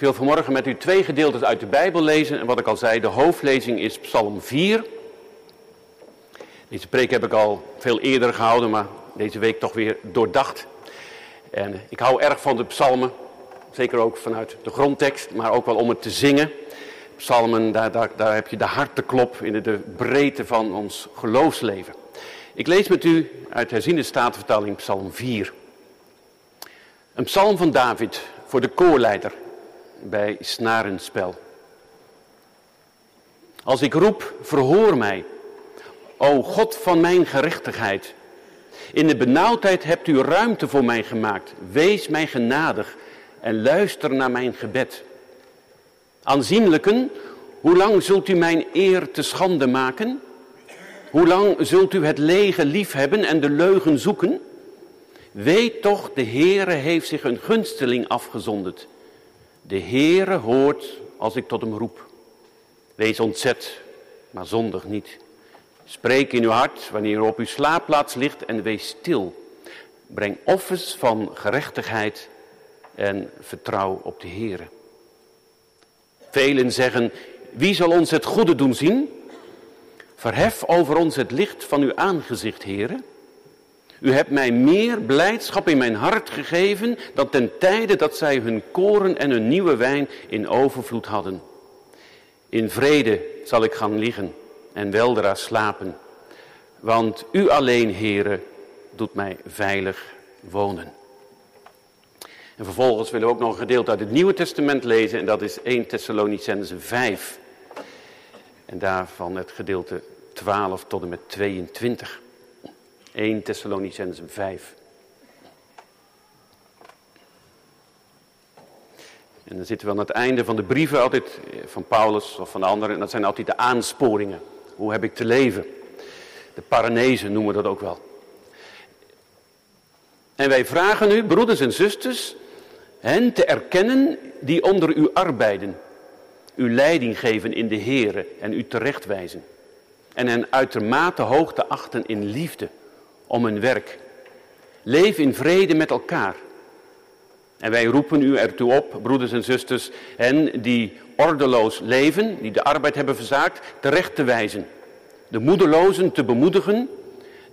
Ik wil vanmorgen met u twee gedeeltes uit de Bijbel lezen. En wat ik al zei, de hoofdlezing is Psalm 4. Deze preek heb ik al veel eerder gehouden, maar deze week toch weer doordacht. En ik hou erg van de psalmen, zeker ook vanuit de grondtekst, maar ook wel om het te zingen. Psalmen, daar, daar, daar heb je de harteklop in de, de breedte van ons geloofsleven. Ik lees met u uit herziende statenvertaling Psalm 4. Een psalm van David voor de koorleider bij snarenspel. Als ik roep, verhoor mij, o God van mijn gerechtigheid. In de benauwdheid hebt u ruimte voor mij gemaakt. Wees mij genadig en luister naar mijn gebed. Aanzienlijken, hoe lang zult u mijn eer te schande maken? Hoe lang zult u het lege liefhebben en de leugen zoeken? Weet toch, de Heere heeft zich een gunsteling afgezonderd. De Heere hoort als ik tot hem roep. Wees ontzet, maar zondig niet. Spreek in uw hart wanneer u op uw slaapplaats ligt en wees stil. Breng offers van gerechtigheid en vertrouw op de Heere. Velen zeggen, wie zal ons het goede doen zien? Verhef over ons het licht van uw aangezicht, Heere. U hebt mij meer blijdschap in mijn hart gegeven dan ten tijde dat zij hun koren en hun nieuwe wijn in overvloed hadden. In vrede zal ik gaan liggen en weldra slapen, want u alleen, Heere, doet mij veilig wonen. En vervolgens willen we ook nog een gedeelte uit het Nieuwe Testament lezen en dat is 1 Thessalonicense 5. En daarvan het gedeelte 12 tot en met 22. 1 Thessalonicense 5. En dan zitten we aan het einde van de brieven altijd eh, van Paulus of van anderen. En dat zijn altijd de aansporingen. Hoe heb ik te leven? De Paranezen noemen we dat ook wel. En wij vragen u, broeders en zusters, hen te erkennen die onder u arbeiden. U leiding geven in de Here en u terechtwijzen. En hen uitermate hoog te achten in liefde om hun werk. Leef in vrede met elkaar. En wij roepen u ertoe op, broeders en zusters, hen die ordeloos leven, die de arbeid hebben verzaakt, terecht te wijzen. De moedelozen te bemoedigen,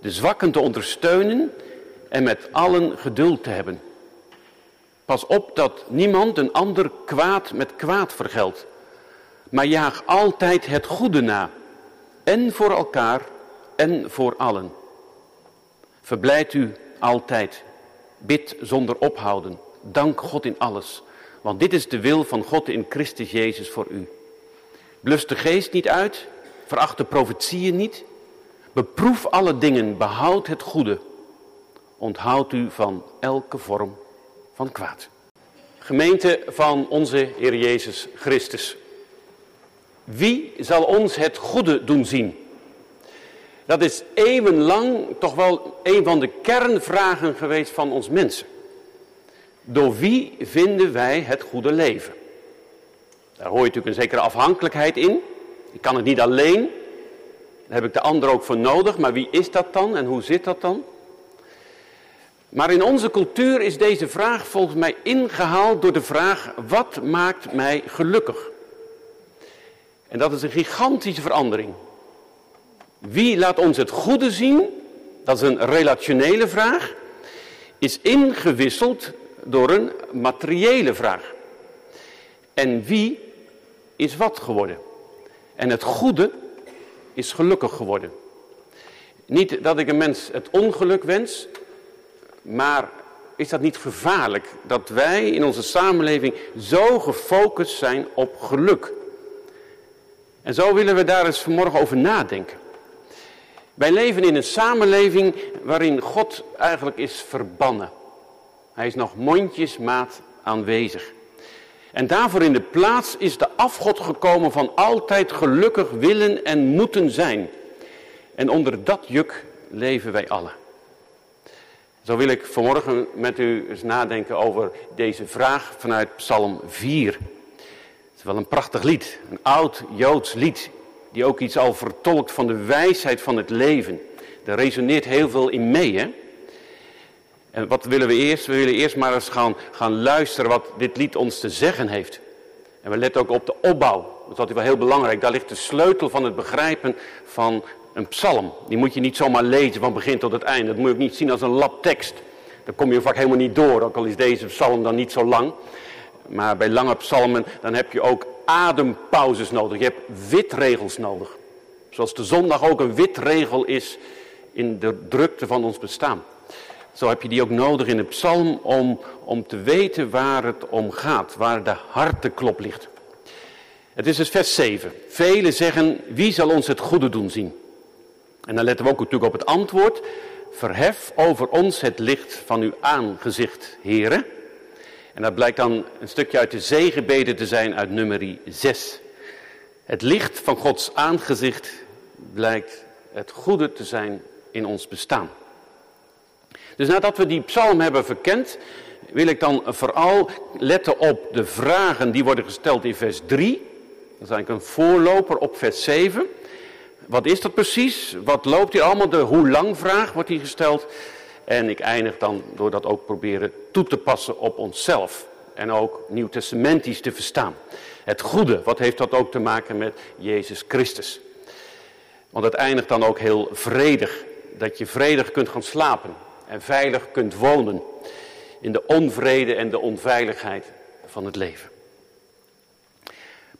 de zwakken te ondersteunen en met allen geduld te hebben. Pas op dat niemand een ander kwaad met kwaad vergeldt, maar jaag altijd het goede na, en voor elkaar en voor allen. Verblijd u altijd. Bid zonder ophouden. Dank God in alles. Want dit is de wil van God in Christus Jezus voor u. Blus de geest niet uit. Veracht de profetieën niet. Beproef alle dingen. Behoud het goede. Onthoud u van elke vorm van kwaad. Gemeente van onze Heer Jezus Christus. Wie zal ons het goede doen zien? Dat is eeuwenlang toch wel een van de kernvragen geweest van ons mensen. Door wie vinden wij het goede leven? Daar hoor je natuurlijk een zekere afhankelijkheid in. Ik kan het niet alleen. Daar heb ik de ander ook voor nodig. Maar wie is dat dan en hoe zit dat dan? Maar in onze cultuur is deze vraag volgens mij ingehaald door de vraag: wat maakt mij gelukkig? En dat is een gigantische verandering. Wie laat ons het goede zien? Dat is een relationele vraag. Is ingewisseld door een materiële vraag. En wie is wat geworden? En het goede is gelukkig geworden. Niet dat ik een mens het ongeluk wens, maar is dat niet gevaarlijk dat wij in onze samenleving zo gefocust zijn op geluk? En zo willen we daar eens vanmorgen over nadenken. Wij leven in een samenleving waarin God eigenlijk is verbannen. Hij is nog mondjesmaat aanwezig. En daarvoor in de plaats is de afgod gekomen van altijd gelukkig willen en moeten zijn. En onder dat juk leven wij allen. Zo wil ik vanmorgen met u eens nadenken over deze vraag vanuit Psalm 4. Het is wel een prachtig lied, een oud Joods lied die ook iets al vertolkt van de wijsheid van het leven. Daar resoneert heel veel in mee. Hè? En wat willen we eerst? We willen eerst maar eens gaan, gaan luisteren wat dit lied ons te zeggen heeft. En we letten ook op de opbouw. Dat is wel heel belangrijk. Daar ligt de sleutel van het begrijpen van een psalm. Die moet je niet zomaar lezen van begin tot het einde. Dat moet je ook niet zien als een lab tekst. Daar kom je vaak helemaal niet door, ook al is deze psalm dan niet zo lang. Maar bij lange psalmen, dan heb je ook adempauzes nodig. Je hebt witregels nodig. Zoals de zondag ook een witregel is in de drukte van ons bestaan. Zo heb je die ook nodig in de psalm om, om te weten waar het om gaat, waar de harteklop ligt. Het is dus vers 7. Velen zeggen, wie zal ons het goede doen zien? En dan letten we ook natuurlijk op het antwoord. Verhef over ons het licht van uw aangezicht, heren. En dat blijkt dan een stukje uit de zegenbeden te zijn uit nummer 6. Het licht van Gods aangezicht blijkt het goede te zijn in ons bestaan. Dus nadat we die psalm hebben verkend, wil ik dan vooral letten op de vragen die worden gesteld in vers 3. Dat is eigenlijk een voorloper op vers 7. Wat is dat precies? Wat loopt hier allemaal? De hoe lang vraag wordt hier gesteld. En ik eindig dan door dat ook proberen toe te passen op onszelf. En ook nieuwtestamentisch te verstaan. Het goede, wat heeft dat ook te maken met Jezus Christus? Want het eindigt dan ook heel vredig. Dat je vredig kunt gaan slapen en veilig kunt wonen. In de onvrede en de onveiligheid van het leven.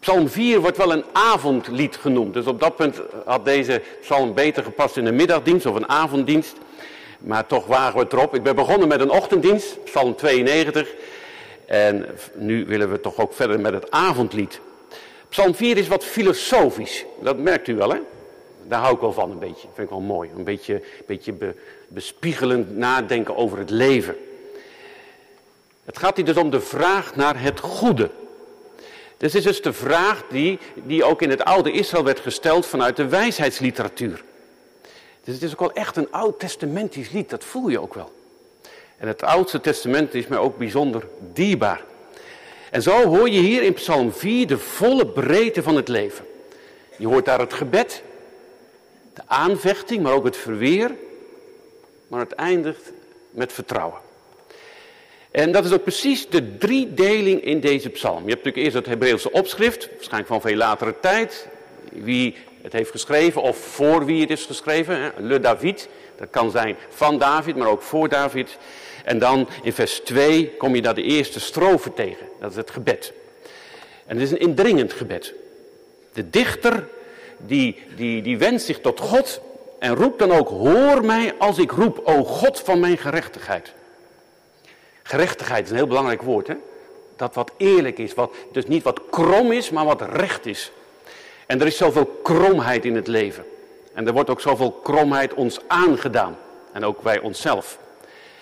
Psalm 4 wordt wel een avondlied genoemd. Dus op dat punt had deze psalm beter gepast in een middagdienst of een avonddienst. Maar toch wagen we het erop. Ik ben begonnen met een ochtenddienst, psalm 92. En nu willen we toch ook verder met het avondlied. Psalm 4 is wat filosofisch. Dat merkt u wel, hè? Daar hou ik wel van een beetje. Vind ik wel mooi. Een beetje, beetje bespiegelend nadenken over het leven. Het gaat hier dus om de vraag naar het goede. Dit is dus de vraag die, die ook in het oude Israël werd gesteld vanuit de wijsheidsliteratuur. Dus het is ook wel echt een oud-testamentisch lied, dat voel je ook wel. En het oudste testament is mij ook bijzonder dierbaar. En zo hoor je hier in Psalm 4 de volle breedte van het leven. Je hoort daar het gebed, de aanvechting, maar ook het verweer. Maar het eindigt met vertrouwen. En dat is ook precies de driedeling in deze psalm. Je hebt natuurlijk eerst het Hebreeuwse opschrift, waarschijnlijk van veel latere tijd. Wie het heeft geschreven of voor wie het is geschreven. Le David, dat kan zijn van David, maar ook voor David. En dan in vers 2 kom je daar de eerste strofe tegen. Dat is het gebed. En het is een indringend gebed. De dichter die, die, die wendt zich tot God en roept dan ook, hoor mij als ik roep, o God van mijn gerechtigheid. Gerechtigheid is een heel belangrijk woord, hè? Dat wat eerlijk is, wat, dus niet wat krom is, maar wat recht is. En er is zoveel kromheid in het leven. En er wordt ook zoveel kromheid ons aangedaan. En ook wij onszelf.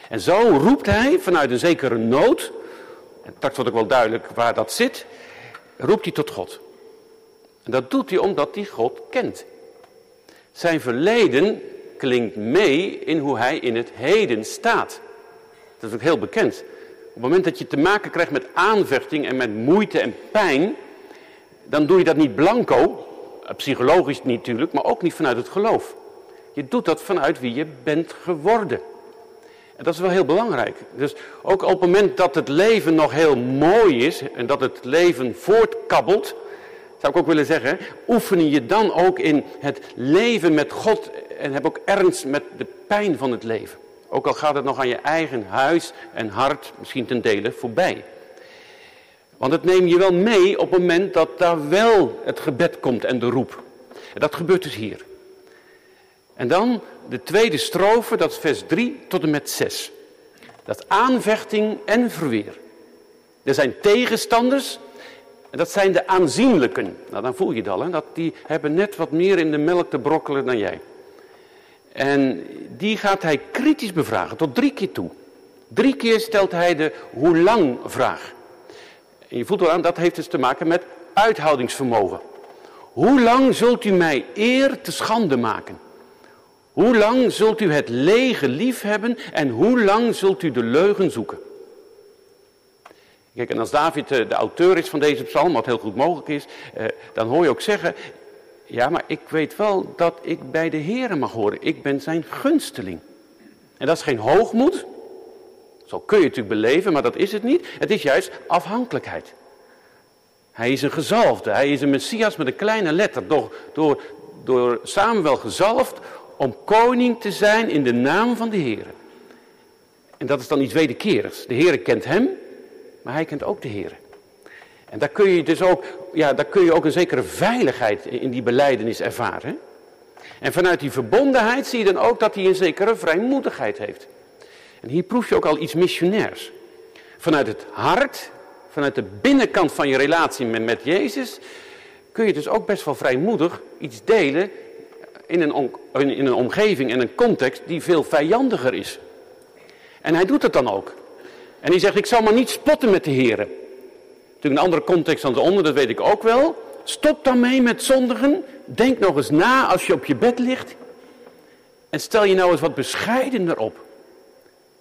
En zo roept hij vanuit een zekere nood, en straks wordt ook wel duidelijk waar dat zit, roept hij tot God. En dat doet hij omdat hij God kent. Zijn verleden klinkt mee in hoe hij in het heden staat. Dat is ook heel bekend. Op het moment dat je te maken krijgt met aanvechting en met moeite en pijn, dan doe je dat niet blanco, psychologisch niet natuurlijk, maar ook niet vanuit het geloof. Je doet dat vanuit wie je bent geworden. En dat is wel heel belangrijk. Dus ook op het moment dat het leven nog heel mooi is en dat het leven voortkabbelt, zou ik ook willen zeggen, oefen je dan ook in het leven met God en heb ook ernst met de pijn van het leven. Ook al gaat het nog aan je eigen huis en hart misschien ten dele voorbij. Want het neem je wel mee op het moment dat daar wel het gebed komt en de roep. En dat gebeurt dus hier. En dan de tweede strofe, dat is vers 3 tot en met 6. Dat aanvechting en verweer. Er zijn tegenstanders en dat zijn de aanzienlijken. Nou, dan voel je het al, dat die hebben net wat meer in de melk te brokkelen dan jij. En die gaat hij kritisch bevragen, tot drie keer toe. Drie keer stelt hij de hoe lang vraag. En je voelt wel aan, dat heeft dus te maken met uithoudingsvermogen. Hoe lang zult u mij eer te schande maken? Hoe lang zult u het lege lief hebben en hoe lang zult u de leugen zoeken? Kijk, en als David eh, de auteur is van deze psalm, wat heel goed mogelijk is, eh, dan hoor je ook zeggen, ja, maar ik weet wel dat ik bij de Heer mag horen. Ik ben zijn gunsteling. En dat is geen hoogmoed. Zo kun je het natuurlijk beleven, maar dat is het niet. Het is juist afhankelijkheid. Hij is een gezalfde. Hij is een Messias met een kleine letter. Door, door, door Samuel gezalfd om koning te zijn in de naam van de Heer. En dat is dan iets wederkerigs. De Heer kent hem, maar hij kent ook de Heer. En daar kun je dus ook, ja, daar kun je ook een zekere veiligheid in die beleidenis ervaren. En vanuit die verbondenheid zie je dan ook dat hij een zekere vrijmoedigheid heeft. En hier proef je ook al iets missionairs. Vanuit het hart, vanuit de binnenkant van je relatie met, met Jezus, kun je dus ook best wel vrijmoedig iets delen in een, in een omgeving en een context die veel vijandiger is. En hij doet het dan ook. En hij zegt, ik zal maar niet spotten met de heren. Natuurlijk een andere context dan de onder, dat weet ik ook wel. Stop dan mee met zondigen. Denk nog eens na als je op je bed ligt. En stel je nou eens wat bescheidener op.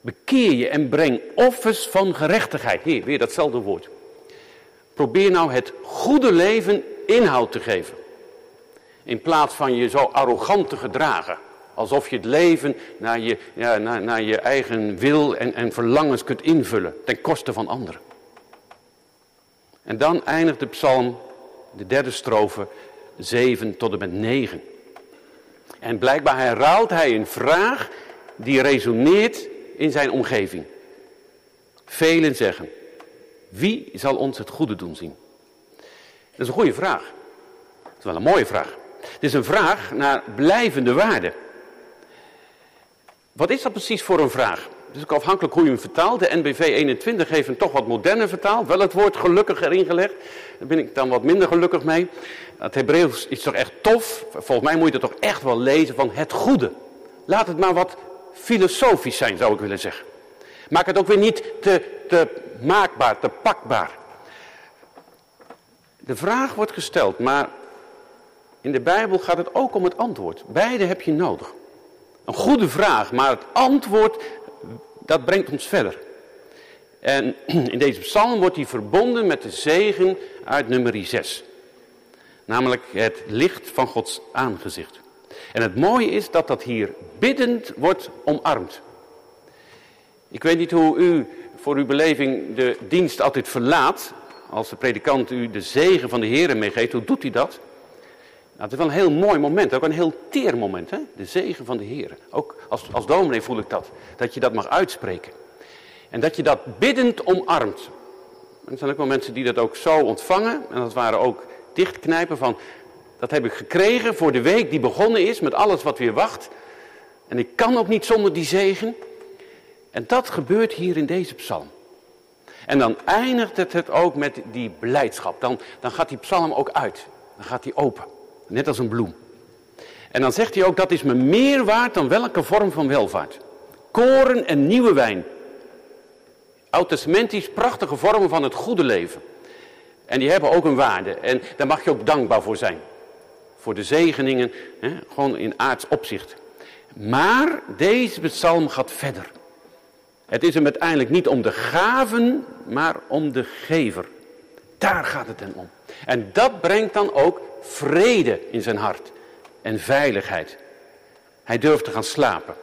Bekeer je en breng offers van gerechtigheid. Hier, weer datzelfde woord. Probeer nou het goede leven inhoud te geven. In plaats van je zo arrogant te gedragen. Alsof je het leven naar je, ja, naar, naar je eigen wil en, en verlangens kunt invullen. Ten koste van anderen. En dan eindigt de psalm, de derde strofe, 7 tot en met 9. En blijkbaar herhaalt hij een vraag die resoneert in zijn omgeving. Velen zeggen, wie zal ons het goede doen zien? Dat is een goede vraag. Dat is wel een mooie vraag. Het is een vraag naar blijvende waarde. Wat is dat precies voor een vraag? Is ook afhankelijk hoe je hem vertaalt. De NBV 21 heeft hem toch wat moderner vertaald. Wel het woord gelukkig erin gelegd. Daar ben ik dan wat minder gelukkig mee. Het Hebreeuws is toch echt tof. Volgens mij moet je het toch echt wel lezen van het goede. Laat het maar wat filosofisch zijn, zou ik willen zeggen. Maak het ook weer niet te, te maakbaar, te pakbaar. De vraag wordt gesteld, maar in de Bijbel gaat het ook om het antwoord. Beide heb je nodig. Een goede vraag, maar het antwoord, dat brengt ons verder. En in deze psalm wordt die verbonden met de zegen uit nummer 6. Namelijk het licht van Gods aangezicht. En het mooie is dat dat hier biddend wordt omarmd. Ik weet niet hoe u voor uw beleving de dienst altijd verlaat. Als de predikant u de zegen van de Heer meegeeft, hoe doet hij dat? Nou, het is wel een heel mooi moment, ook een heel teer moment, hè? de zegen van de Heer. Ook als, als dominee voel ik dat, dat je dat mag uitspreken. En dat je dat biddend omarmt. er zijn ook wel mensen die dat ook zo ontvangen, en dat waren ook dichtknijpen van, dat heb ik gekregen voor de week die begonnen is, met alles wat weer wacht. En ik kan ook niet zonder die zegen. En dat gebeurt hier in deze psalm. En dan eindigt het, ook met die blijdschap. Dan, dan gaat die psalm ook uit. Dan gaat die open. Net als een bloem. En dan zegt hij ook, dat is me meer waard dan welke vorm van welvaart. Koren en nieuwe wijn. Oud-testamentisch prachtige vormen van het goede leven. En die hebben ook een waarde. En daar mag je ook dankbaar voor zijn. Voor de zegeningen, hè, gewoon in aards opzicht. Maar deze psalm gaat verder. Het is hem uiteindelijk niet om de gaven, maar om de gever. Daar gaat het hem om. En dat brengt dan ook vrede in zijn hart en veiligheid. Hij durft te gaan slapen.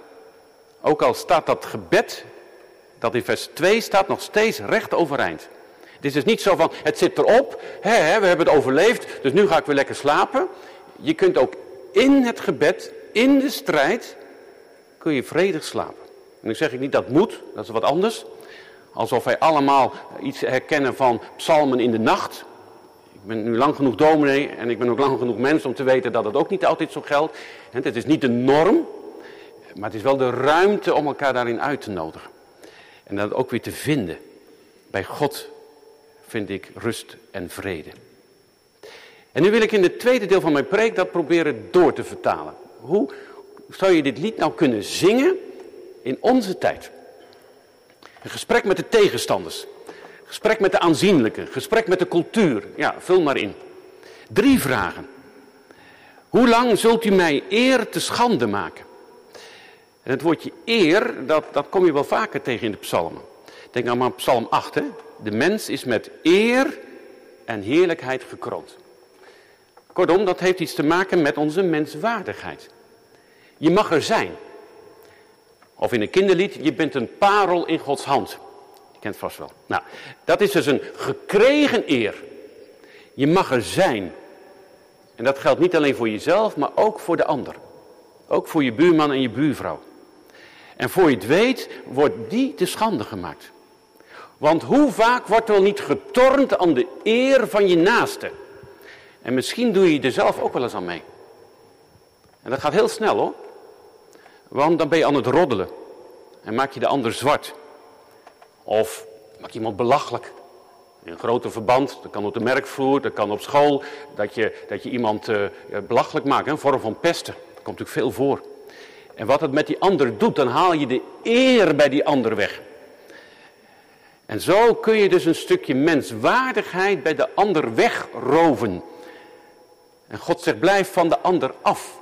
Ook al staat dat gebed, dat in vers 2 staat, nog steeds recht overeind. Het is dus niet zo van, het zit erop, hè, we hebben het overleefd, dus nu ga ik weer lekker slapen. Je kunt ook in het gebed, in de strijd, kun je vredig slapen. En nu zeg ik niet dat moet, dat is wat anders. Alsof wij allemaal iets herkennen van psalmen in de nacht. Ik ben nu lang genoeg dominee en ik ben ook lang genoeg mens om te weten dat het ook niet altijd zo geldt. Het is niet de norm, maar het is wel de ruimte om elkaar daarin uit te nodigen. En dat ook weer te vinden. Bij God vind ik rust en vrede. En nu wil ik in het tweede deel van mijn preek dat proberen door te vertalen. Hoe zou je dit lied nou kunnen zingen in onze tijd? Een gesprek met de tegenstanders. Gesprek met de aanzienlijke. Gesprek met de cultuur. Ja, vul maar in. Drie vragen. Hoe lang zult u mij eer te schande maken? En het woordje eer, dat, dat kom je wel vaker tegen in de psalmen. Denk nou maar psalm 8. Hè? De mens is met eer en heerlijkheid gekroond. Kortom, dat heeft iets te maken met onze menswaardigheid. Je mag er zijn. Of in een kinderlied, je bent een parel in Gods hand. Je kent vast wel. Nou, dat is dus een gekregen eer. Je mag er zijn. En dat geldt niet alleen voor jezelf, maar ook voor de ander. Ook voor je buurman en je buurvrouw. En voor je het weet, wordt die te schande gemaakt. Want hoe vaak wordt er wel niet getornd aan de eer van je naaste? En misschien doe je er zelf ook wel eens aan mee. En dat gaat heel snel hoor. Want dan ben je aan het roddelen. En maak je de ander zwart. Of maak je iemand belachelijk. In een groter verband, dat kan op de merkvloer, dat kan op school. Dat je, dat je iemand uh, belachelijk maakt, een vorm van pesten. Dat komt natuurlijk veel voor. En wat het met die ander doet, dan haal je de eer bij die ander weg. En zo kun je dus een stukje menswaardigheid bij de ander wegroven. En God zegt, blijf van de ander af.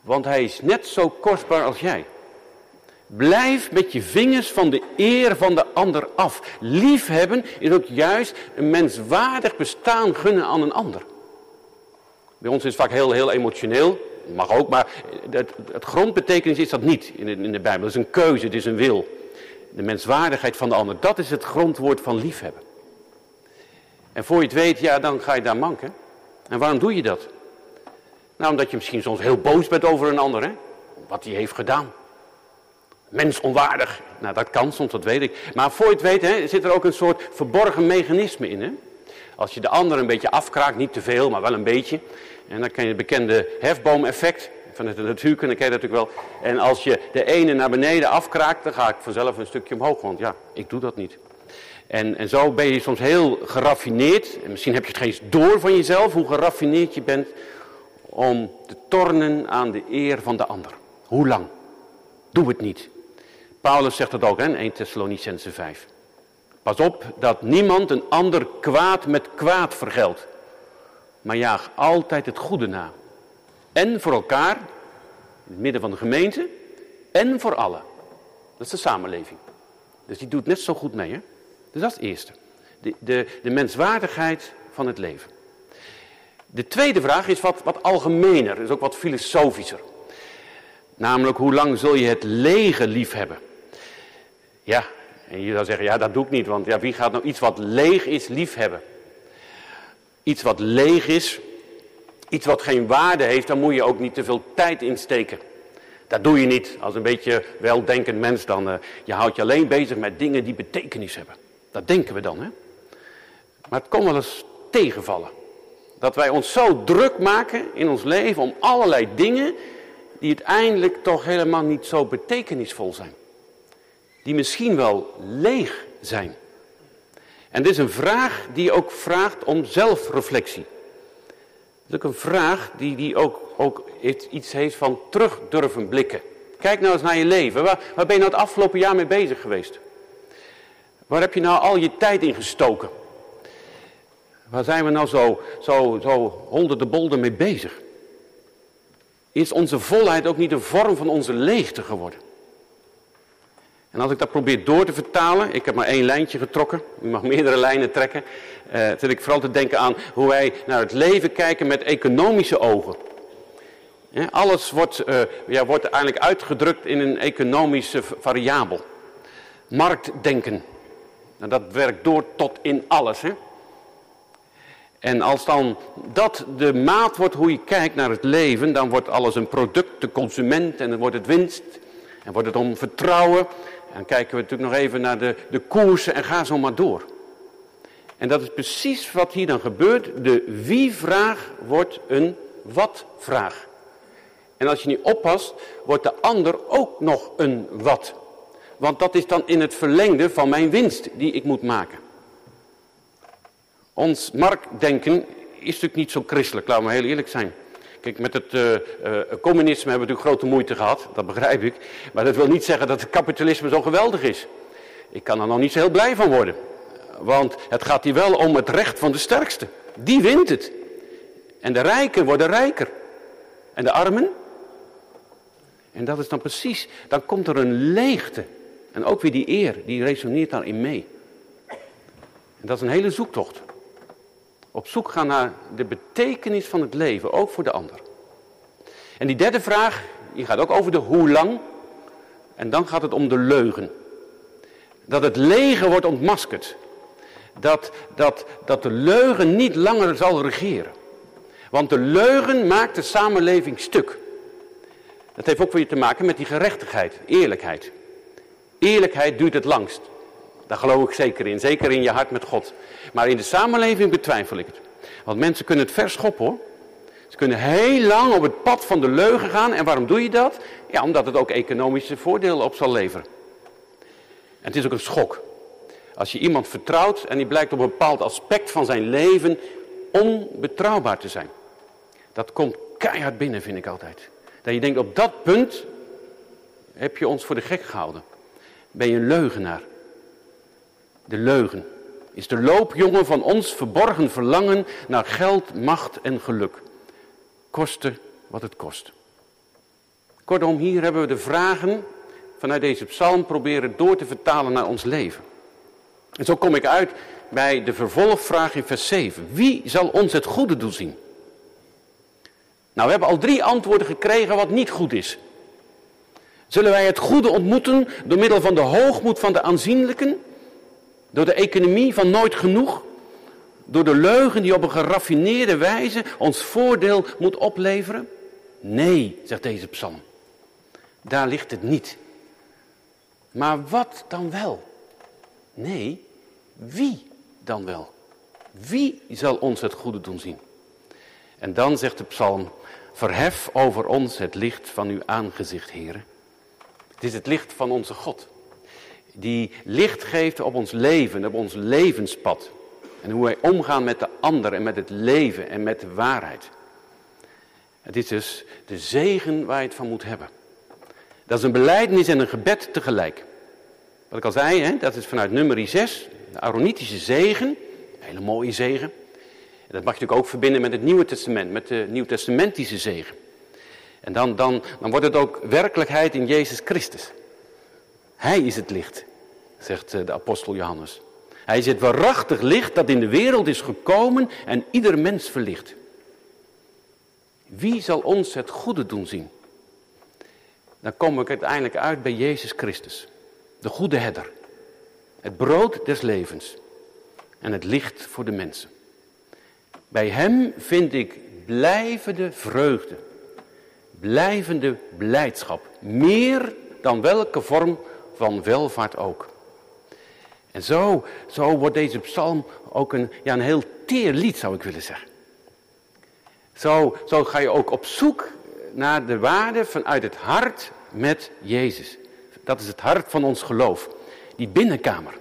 Want hij is net zo kostbaar als jij. Blijf met je vingers van de eer van de ander af. Liefhebben is ook juist een menswaardig bestaan gunnen aan een ander. Bij ons is het vaak heel, heel emotioneel. Mag ook, maar het, het grondbetekenis is dat niet in de, in de Bijbel. Het is een keuze, het is een wil. De menswaardigheid van de ander, dat is het grondwoord van liefhebben. En voor je het weet, ja, dan ga je daar manken. En waarom doe je dat? Nou, omdat je misschien soms heel boos bent over een ander, hè? Wat hij heeft gedaan. Mens onwaardig. Nou, dat kan soms, dat weet ik. Maar voor je het weet, hè, zit er ook een soort verborgen mechanisme in, hè? Als je de ander een beetje afkraakt, niet te veel, maar wel een beetje. En dan kan je het bekende hefboomeffect van het natuurkunde, ken je dat natuurlijk wel. En als je de ene naar beneden afkraakt, dan ga ik vanzelf een stukje omhoog. Want ja, ik doe dat niet. En, en zo ben je soms heel geraffineerd. En misschien heb je het geen door van jezelf, hoe geraffineerd je bent. Om te tornen aan de eer van de ander. Hoe lang? Doe het niet. Paulus zegt dat ook in 1 Thessalonicense 5. Pas op dat niemand een ander kwaad met kwaad vergeldt. Maar jaag altijd het goede na. En voor elkaar, in het midden van de gemeente, en voor allen. Dat is de samenleving. Dus die doet net zo goed mee. Hè? Dus dat is het eerste. De, de, de menswaardigheid van het leven. De tweede vraag is wat, wat algemener, is ook wat filosofischer. Namelijk, hoe lang zul je het lege lief hebben? Ja, en je zou zeggen, ja dat doe ik niet, want ja, wie gaat nou iets wat leeg is lief hebben? Iets wat leeg is, iets wat geen waarde heeft, dan moet je ook niet te veel tijd insteken. Dat doe je niet als een beetje weldenkend mens dan. Uh, je houdt je alleen bezig met dingen die betekenis hebben. Dat denken we dan, hè. Maar het kon wel eens tegenvallen. Dat wij ons zo druk maken in ons leven om allerlei dingen die uiteindelijk toch helemaal niet zo betekenisvol zijn. Die misschien wel leeg zijn. En dit is een vraag die ook vraagt om zelfreflectie. Het is ook een vraag die, die ook, ook iets heeft van terug durven blikken. Kijk nou eens naar je leven. Waar, waar ben je nou het afgelopen jaar mee bezig geweest? Waar heb je nou al je tijd in gestoken? Waar zijn we nou zo, zo, zo honderden bolden mee bezig? Is onze volheid ook niet een vorm van onze leegte geworden? En als ik dat probeer door te vertalen, ik heb maar één lijntje getrokken, u mag meerdere lijnen trekken, eh, zit ik vooral te denken aan hoe wij naar het leven kijken met economische ogen. alles wordt, uh, ja, wordt eigenlijk uitgedrukt in een economische variabel. Marktdenken. Nou, dat werkt door tot in alles. Hè? En als dan dat de maat wordt hoe je kijkt naar het leven, dan wordt alles een product, de consument en dan wordt het winst. En wordt het om vertrouwen. En dan kijken we natuurlijk nog even naar de, de koersen en ga zo maar door. En dat is precies wat hier dan gebeurt. De wie-vraag wordt een wat-vraag. En als je niet oppast, wordt de ander ook nog een wat. Want dat is dan in het verlengde van mijn winst die ik moet maken. Ons marktdenken is natuurlijk niet zo christelijk, laten we heel eerlijk zijn. Kijk, met het uh, uh, communisme hebben we natuurlijk grote moeite gehad, dat begrijp ik. Maar dat wil niet zeggen dat het kapitalisme zo geweldig is. Ik kan er nog niet zo heel blij van worden. Want het gaat hier wel om het recht van de sterkste. Die wint het. En de rijken worden rijker. En de armen? En dat is dan precies, dan komt er een leegte. En ook weer die eer, die resoneert daarin mee. En dat is een hele zoektocht. Op zoek gaan naar de betekenis van het leven, ook voor de ander. En die derde vraag, die gaat ook over de hoe lang. En dan gaat het om de leugen. Dat het lege wordt ontmaskerd. dat, dat, dat de leugen niet langer zal regeren. Want de leugen maakt de samenleving stuk. Dat heeft ook weer te maken met die gerechtigheid, eerlijkheid. Eerlijkheid duurt het langst. Daar geloof ik zeker in, zeker in je hart met God. Maar in de samenleving betwijfel ik het. Want mensen kunnen het verschoppen hoor. Ze kunnen heel lang op het pad van de leugen gaan. En waarom doe je dat? Ja, omdat het ook economische voordelen op zal leveren. En het is ook een schok. Als je iemand vertrouwt en die blijkt op een bepaald aspect van zijn leven onbetrouwbaar te zijn. Dat komt keihard binnen, vind ik altijd. Dat je denkt, op dat punt heb je ons voor de gek gehouden. Ben je een leugenaar. De leugen is de loopjongen van ons verborgen verlangen naar geld, macht en geluk. Koste wat het kost. Kortom, hier hebben we de vragen vanuit deze psalm proberen door te vertalen naar ons leven. En zo kom ik uit bij de vervolgvraag in vers 7. Wie zal ons het goede doen zien? Nou, we hebben al drie antwoorden gekregen wat niet goed is. Zullen wij het goede ontmoeten door middel van de hoogmoed van de aanzienlijken? Door de economie van nooit genoeg? Door de leugen die op een geraffineerde wijze ons voordeel moet opleveren? Nee, zegt deze psalm. Daar ligt het niet. Maar wat dan wel? Nee, wie dan wel? Wie zal ons het goede doen zien? En dan zegt de psalm, verhef over ons het licht van uw aangezicht, heren. Het is het licht van onze God. Die licht geeft op ons leven, op ons levenspad. En hoe wij omgaan met de ander en met het leven en met de waarheid. Het is dus de zegen waar je het van moet hebben. Dat is een belijdenis en een gebed tegelijk. Wat ik al zei, hè, dat is vanuit nummer 6, de Aaronitische zegen. Een hele mooie zegen. En dat mag je natuurlijk ook verbinden met het Nieuwe Testament, met de Nieuwtestamentische zegen. En dan, dan, dan wordt het ook werkelijkheid in Jezus Christus. Hij is het licht, zegt eh, de apostel Johannes. Hij is het waarachtig licht dat in de wereld is gekomen en ieder mens verlicht. Wie zal ons het goede doen zien? Dan kom ik uiteindelijk uit bij Jezus Christus, de goede herder. Het brood des levens en het licht voor de mensen. Bij hem vind ik blijvende vreugde, blijvende blijdschap, meer dan welke vorm van welvaart ook. En zo, zo wordt deze psalm ook een, ja, een heel teer lied, zou ik willen zeggen. Zo, zo ga je ook op zoek naar de waarde vanuit het hart met Jezus. Dat is het hart van ons geloof. Die binnenkamer.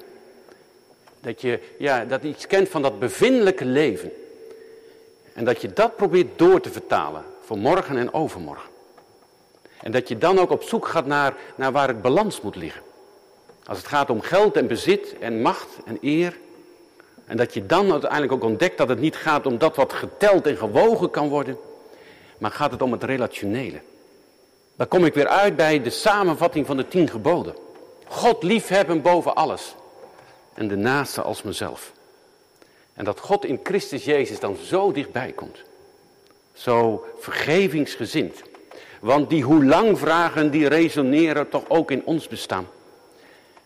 Dat je ja, dat iets kent van dat bevindelijke leven. En dat je dat probeert door te vertalen voor morgen en overmorgen. En dat je dan ook op zoek gaat naar, naar waar het balans moet liggen. Als het gaat om geld en bezit en macht en eer. En dat je dan uiteindelijk ook ontdekt dat het niet gaat om dat wat geteld en gewogen kan worden. Maar gaat het om het relationele. Dan kom ik weer uit bij de samenvatting van de tien geboden. God liefhebben boven alles. En de naaste als mezelf. En dat God in Christus Jezus dan zo dichtbij komt. Zo vergevingsgezind. Want die hoe lang vragen, die resoneren toch ook in ons bestaan.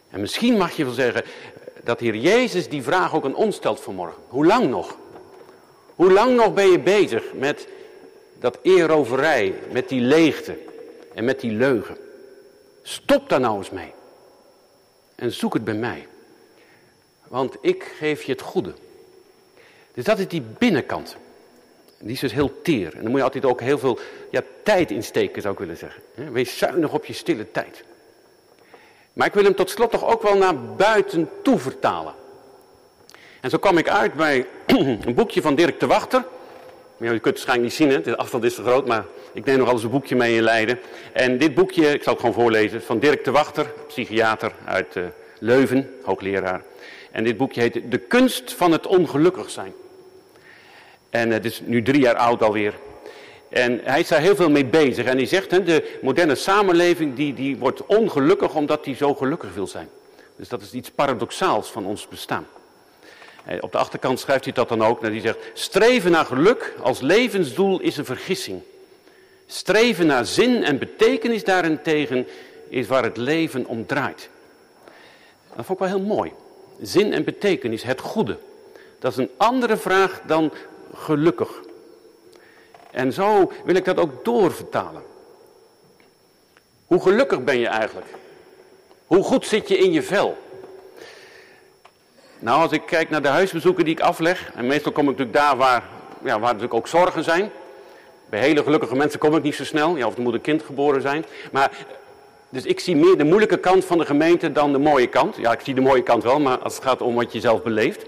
En misschien mag je wel zeggen dat Heer Jezus die vraag ook aan ons stelt vanmorgen. Hoe lang nog? Hoe lang nog ben je bezig met dat eeroverij, met die leegte en met die leugen? Stop daar nou eens mee. En zoek het bij mij. Want ik geef je het goede. Dus dat is die binnenkant. Die is dus heel teer. En daar moet je altijd ook heel veel ja, tijd in steken, zou ik willen zeggen. Wees zuinig op je stille tijd. Maar ik wil hem tot slot toch ook wel naar buiten toe vertalen. En zo kwam ik uit bij een boekje van Dirk de Wachter. Je kunt het waarschijnlijk niet zien, hè? de afstand is te groot, maar ik neem nog alles een boekje mee in Leiden. En dit boekje, ik zal het gewoon voorlezen, van Dirk de Wachter, psychiater uit uh, Leuven, hoogleraar. En dit boekje heet De kunst van het ongelukkig zijn. En het is nu drie jaar oud alweer. En hij is daar heel veel mee bezig. En hij zegt, hè, de moderne samenleving die, die wordt ongelukkig omdat hij zo gelukkig wil zijn. Dus dat is iets paradoxaals van ons bestaan. Op de achterkant schrijft hij dat dan ook. Hij zegt, streven naar geluk als levensdoel is een vergissing. Streven naar zin en betekenis daarentegen is waar het leven om draait. Dat vond ik wel heel mooi. zin en betekenis, het goede. Dat is een andere vraag dan gelukkig. En zo wil ik dat ook doorvertalen. Hoe gelukkig ben je eigenlijk? Hoe goed zit je in je vel? Nou, als ik kijk naar de huisbezoeken die ik afleg, en meestal kom ik natuurlijk daar waar, ja, waar natuurlijk ook zorgen zijn. Bij hele gelukkige mensen kom ik niet zo snel, ja, of er moet een kind geboren zijn. Maar, dus ik zie meer de moeilijke kant van de gemeente dan de mooie kant. Ja, ik zie de mooie kant wel, maar als het gaat om wat je zelf beleeft.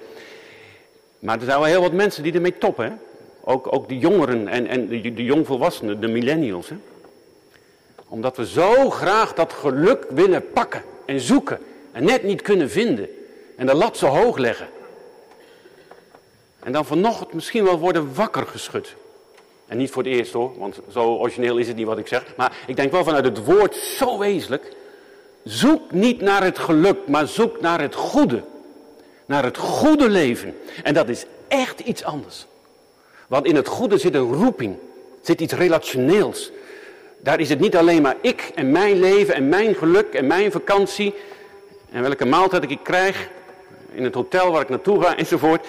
Maar er zijn wel heel wat mensen die ermee toppen. Ook, ook de jongeren en, en de, de jongvolwassenen, de millennials. Hè? Omdat we zo graag dat geluk willen pakken en zoeken en net niet kunnen vinden. En de lat zo hoog leggen. En dan vanochtend misschien wel worden wakker geschud. En niet voor het eerst hoor, want zo origineel is het niet wat ik zeg. Maar ik denk wel vanuit het woord zo wezenlijk. Zoek niet naar het geluk, maar zoek naar het goede. Naar het goede leven. En dat is echt iets anders. Want in het goede zit een roeping. Zit iets relationeels. Daar is het niet alleen maar ik en mijn leven en mijn geluk en mijn vakantie. En welke maaltijd ik krijg in het hotel waar ik naartoe ga enzovoort.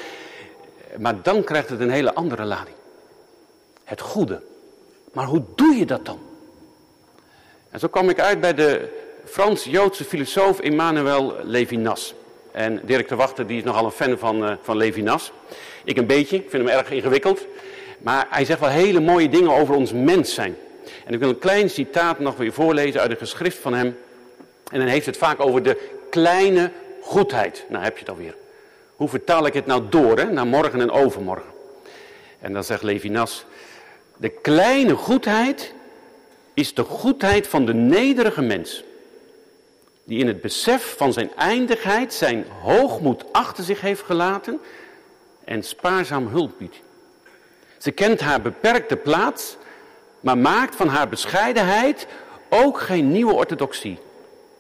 Maar dan krijgt het een hele andere lading. Het goede. Maar hoe doe je dat dan? En zo kwam ik uit bij de Frans-Joodse filosoof Emmanuel Levinas. En Dirk de Wachter die is nogal een fan van, uh, van Levinas. Ik een beetje, ik vind hem erg ingewikkeld. Maar hij zegt wel hele mooie dingen over ons mens zijn. En ik wil een klein citaat nog weer voorlezen uit een geschrift van hem. En dan heeft het vaak over de kleine goedheid. Nou heb je het alweer. Hoe vertaal ik het nou door, hè? naar morgen en overmorgen? En dan zegt Levinas, de kleine goedheid is de goedheid van de nederige mens. Die in het besef van zijn eindigheid zijn hoogmoed achter zich heeft gelaten en spaarzaam hulp biedt. Ze kent haar beperkte plaats, maar maakt van haar bescheidenheid ook geen nieuwe orthodoxie.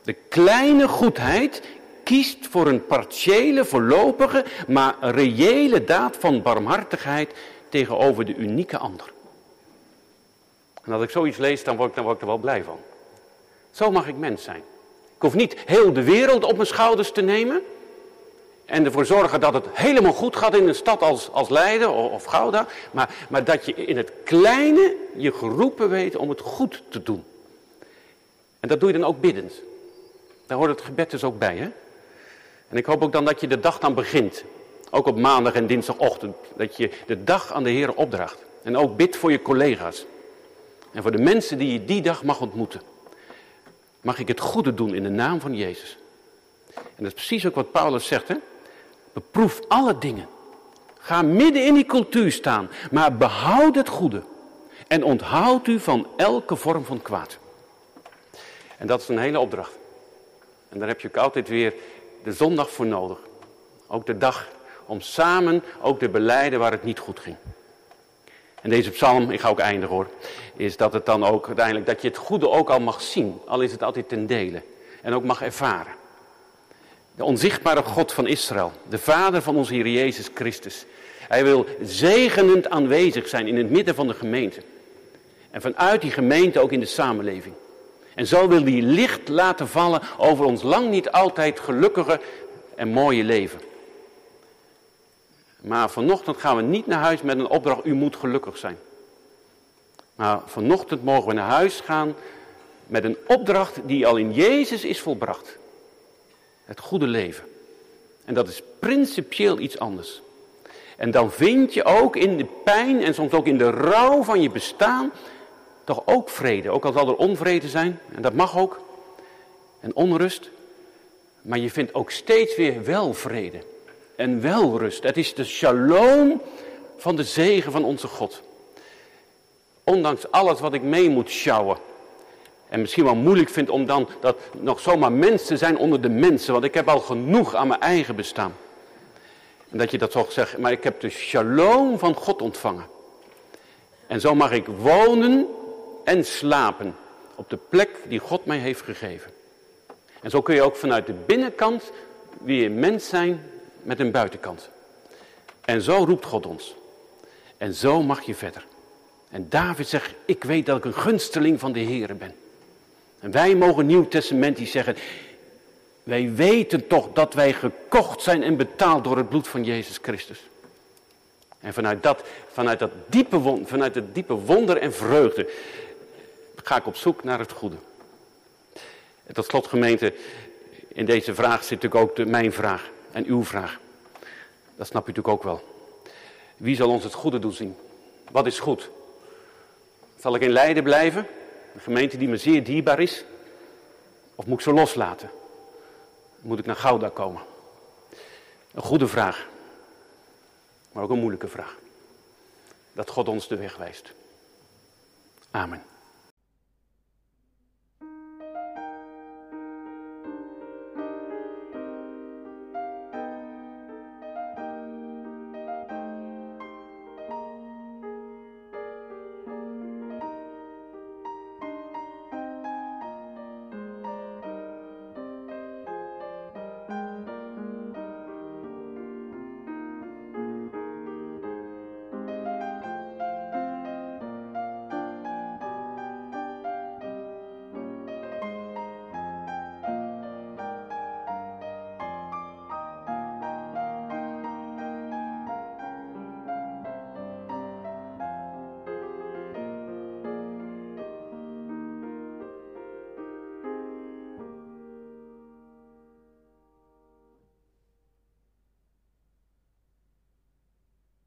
De kleine goedheid kiest voor een partiële, voorlopige, maar reële daad van barmhartigheid tegenover de unieke ander. En als ik zoiets lees, dan word ik, dan word ik er wel blij van. Zo mag ik mens zijn. Ik hoef niet heel de wereld op mijn schouders te nemen. En ervoor zorgen dat het helemaal goed gaat in een stad als, als Leiden of, Gouda. Maar, maar dat je in het kleine je geroepen weet om het goed te doen. En dat doe je dan ook biddend. Daar hoort het gebed dus ook bij. Hè? En ik hoop ook dan dat je de dag dan begint. Ook op maandag en dinsdagochtend. Dat je de dag aan de Heer opdraagt. En ook bid voor je collega's. En voor de mensen die je die dag mag ontmoeten. Mag ik het goede doen in de naam van Jezus. En dat is precies ook wat Paulus zegt. Hè? Beproef alle dingen. Ga midden in die cultuur staan. Maar behoud het goede. En onthoud u van elke vorm van kwaad. En dat is een hele opdracht. En daar heb je ook altijd weer de zondag voor nodig. Ook de dag om samen ook te beleiden waar het niet goed ging. En deze psalm, ik ga ook eindigen hoor, is dat het dan ook uiteindelijk, dat je het goede ook al mag zien, al is het altijd ten dele. En ook mag ervaren. De onzichtbare God van Israël, de Vader van onze Heer Jezus Christus. Hij wil zegenend aanwezig zijn in het midden van de gemeente. En vanuit die gemeente ook in de samenleving. En zo wil hij licht laten vallen over ons lang niet altijd gelukkige en mooie leven. Maar vanochtend gaan we niet naar huis met een opdracht, u moet gelukkig zijn. Maar vanochtend mogen we naar huis gaan met een opdracht die al in Jezus is volbracht. Het goede leven. En dat is principieel iets anders. En dan vind je ook in de pijn en soms ook in de rouw van je bestaan toch ook vrede. Ook al zal er onvrede zijn, en dat mag ook, en onrust. Maar je vindt ook steeds weer wel vrede en wel rust. Het is de shalom van de zegen van onze God. Ondanks alles wat ik mee moet sjouwen. En misschien wel moeilijk vind om dan dat nog zomaar mens te zijn onder de mensen. Want ik heb al genoeg aan mijn eigen bestaan. En dat je dat zo zegt, maar ik heb de shalom van God ontvangen. En zo mag ik wonen en slapen op de plek die God mij heeft gegeven. En zo kun je ook vanuit de binnenkant weer mens zijn met een buitenkant. En zo roept God ons. En zo mag je verder. En David zegt, ik weet dat ik een gunsteling van de Heer ben. En wij mogen Nieuw Testamentisch zeggen, Wij weten toch dat wij gekocht zijn en betaald door het bloed van Jezus Christus. En vanuit dat, vanuit dat diepe, vanuit het diepe wonder en vreugde ga ik op zoek naar het goede. En tot slot gemeente, in deze vraag zit natuurlijk ook de, mijn vraag en uw vraag. Dat snap je natuurlijk ook wel. Wie zal ons het goede doen zien? Wat is goed? Zal ik in Leiden blijven? Een gemeente die me zeer dierbaar is? Of moet ik ze loslaten? Moet ik naar Gouda komen? Een goede vraag. Maar ook een moeilijke vraag. Dat God ons de weg wijst. Amen.